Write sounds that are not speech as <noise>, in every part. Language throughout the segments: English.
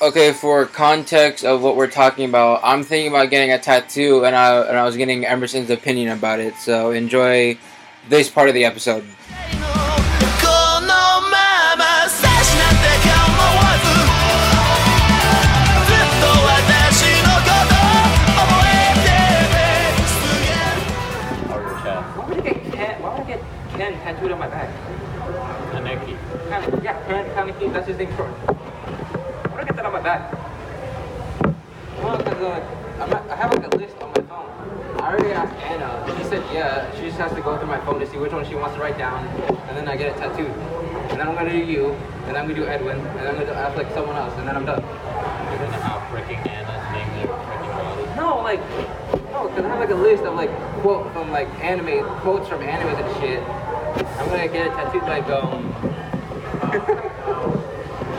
okay, for context of what we're talking about, I'm thinking about getting a tattoo, and I and I was getting Emerson's opinion about it. So enjoy this part of the episode. Tattooed on my back. Kaneki. Yeah, Kaneki, that's his name short back? Well, because uh, I'm not, I have like a list on my phone. I already asked Anna. She said yeah. She just has to go through my phone to see which one she wants to write down, and then I get it tattooed. And then I'm gonna do you, and then I'm gonna do Edwin, and then I'm gonna ask like someone else, and then I'm done. You're gonna have freaking Anna's name in freaking body. No, like, no, because I have like a list of like quote from like anime quotes from anime and shit. I'm gonna get it tattooed like um. <laughs>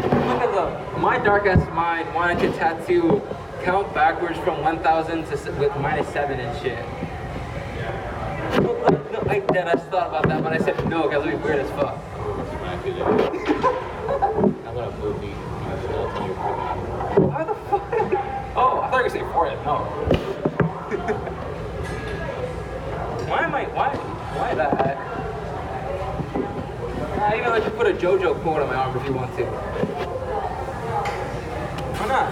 Look at the my dark ass mind wanted to tattoo count backwards from 1,000 to with minus seven and shit. No, like, no, I dead. I thought about that, but I said no because it'd be weird as fuck. Smack you there. I'm gonna move you. You still till you're freaking. Why the fuck? Oh, I thought you were saying forehead. No. <laughs> why am I? Why? Why that? I even let you put a JoJo quote on my arm if you want to. Why not?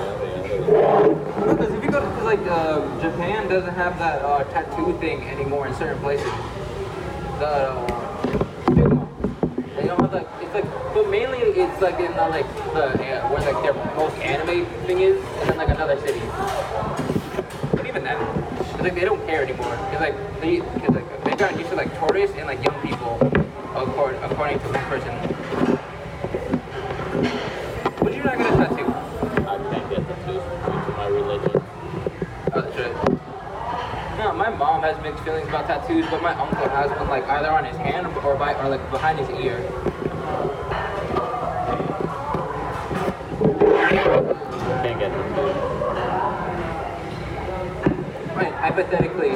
Because if you go to, like uh, Japan doesn't have that uh, tattoo thing anymore in certain places. The uh. They don't have like it's like, but mainly it's like in the, like the uh, where like their most anime thing is, and then like another city. But even then, it's like they don't care anymore. It's like they, cause like they got used to like tourists and like young people, according according to one person. Would you not get a tattoo? I can't get tattoos due to my religion. Oh, that's right. No, my mom has mixed feelings about tattoos, but my uncle has one like either on his hand or by or like behind his ear. Can't get tattoos. Right, hypothetically,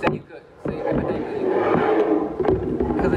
say you could, say hypothetically you could. Because I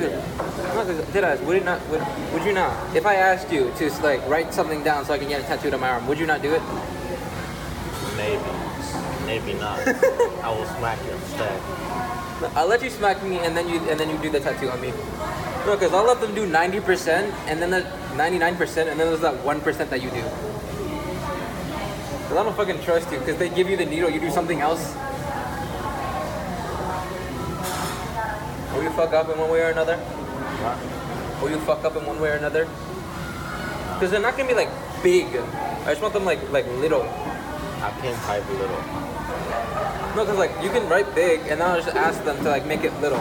Did I? Would it not? Would, would you not? If I asked you to like write something down so I can get it tattooed on my arm, would you not do it? Maybe. Maybe not. <laughs> I will smack you instead. I'll let you smack me and then you and then you do the tattoo on me. No, because I'll let them do 90% and then the 99% and then there's that 1% that you do. Because I don't fucking trust you because they give you the needle, you do something else. Will you fuck up in one way or another? Will you fuck up in one way or another? Because they're not gonna be like big. I just want them like like little. I can't type little. No, because like you can write big, and then I'll just ask them to like make it little,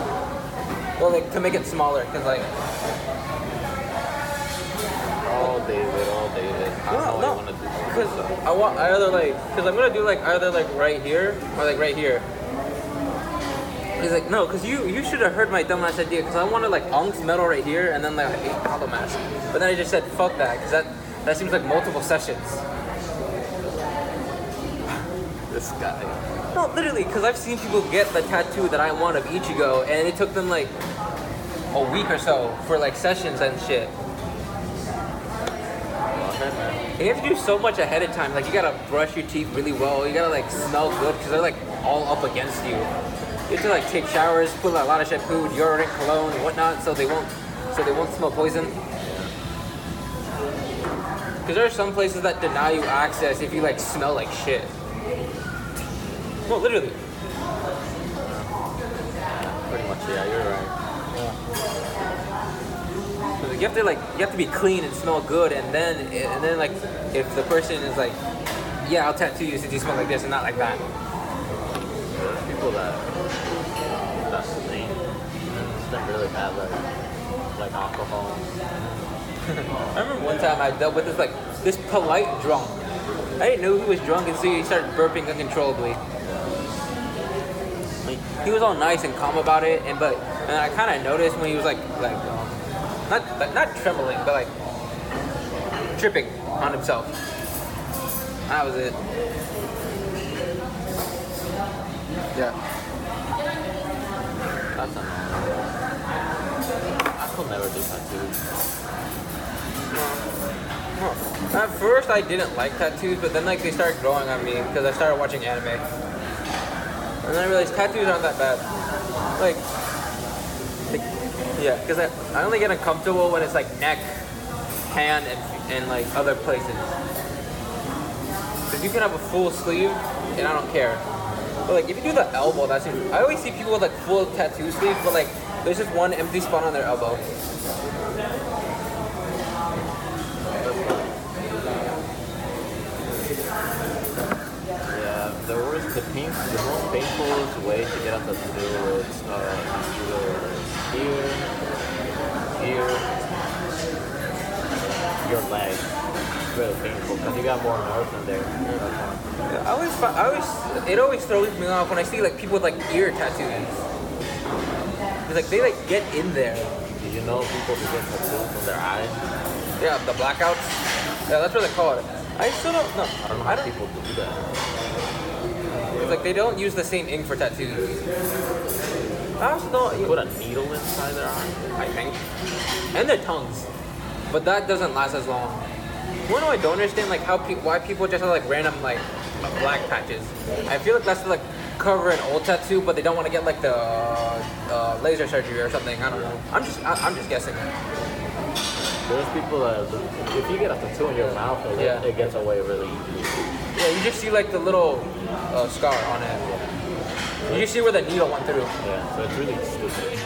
or like to make it smaller. Because like Oh, David. Oh, David. I don't know no, you want to do. because I want I either like because I'm gonna do like either like right here or like right here. He's like, no, because you you should have heard my dumbass idea. Because I wanted like Unk's metal right here, and then like eight hollow mask. But then I just said fuck that, because that that seems like multiple sessions. <laughs> This guy. No, literally, because I've seen people get the tattoo that I want of Ichigo, and it took them like a week or so for like sessions and shit. You have to do so much ahead of time. Like you gotta brush your teeth really well. You gotta like smell good because they're like all up against you. You have to like take showers, put a lot of shampoo, deodorant, cologne, and whatnot, so they won't so they won't smell poison. Because there are some places that deny you access if you like smell like shit. No, literally. Pretty much, yeah, you're right. So you have to like you have to be clean and smell good, and then and then like if the person is like, yeah, I'll tattoo you since you smell like this and not like that. There's people that that stink. Stink really bad, like like alcohol. <laughs> I remember one time I dealt with this like this polite drunk. I didn't know he was drunk until he started burping uncontrollably. He was all nice and calm about it, and but and I kind of noticed when he was like like um, not like, not trembling, but like tripping on himself. That was it. Yeah. That's annoying. I could never do tattoos. Huh. At first, I didn't like tattoos, but then like they started growing on me because I started watching anime, and then I realized tattoos aren't that bad. Like, like yeah, because I, I only get uncomfortable when it's like neck, hand, and, and like other places. Because you can have a full sleeve, and I don't care. But like if you do the elbow, that's it. I always see people with like full tattoo sleeves, but like there's just one empty spot on their elbow. Yeah, the worst, the pain, the most painful way to get a tattoo is uh, here, here, your leg. Painful because you got more nerves in there. I always, I always, it always throws me off when I see like people with like ear tattoos. It's like they like get in there. Did you know people who get tattoos on their eyes? Yeah, the blackouts. Yeah, that's what they call it. I still don't know. I don't know I how don't. people do that. It's like they don't use the same ink for tattoos. I also don't. Put a needle inside their eye? I think. And their tongues. But that doesn't last as long. One I don't understand like how pe- why people just have like random like black patches. I feel like that's to like cover an old tattoo, but they don't want to get like the uh, laser surgery or something. I don't know. I'm just I, I'm just guessing. There's people that, if you get a tattoo in your mouth, it, Yeah. it gets away really easy. Yeah, you just see like the little uh, scar on it. You just see where the needle went through. Yeah, so it's really stupid.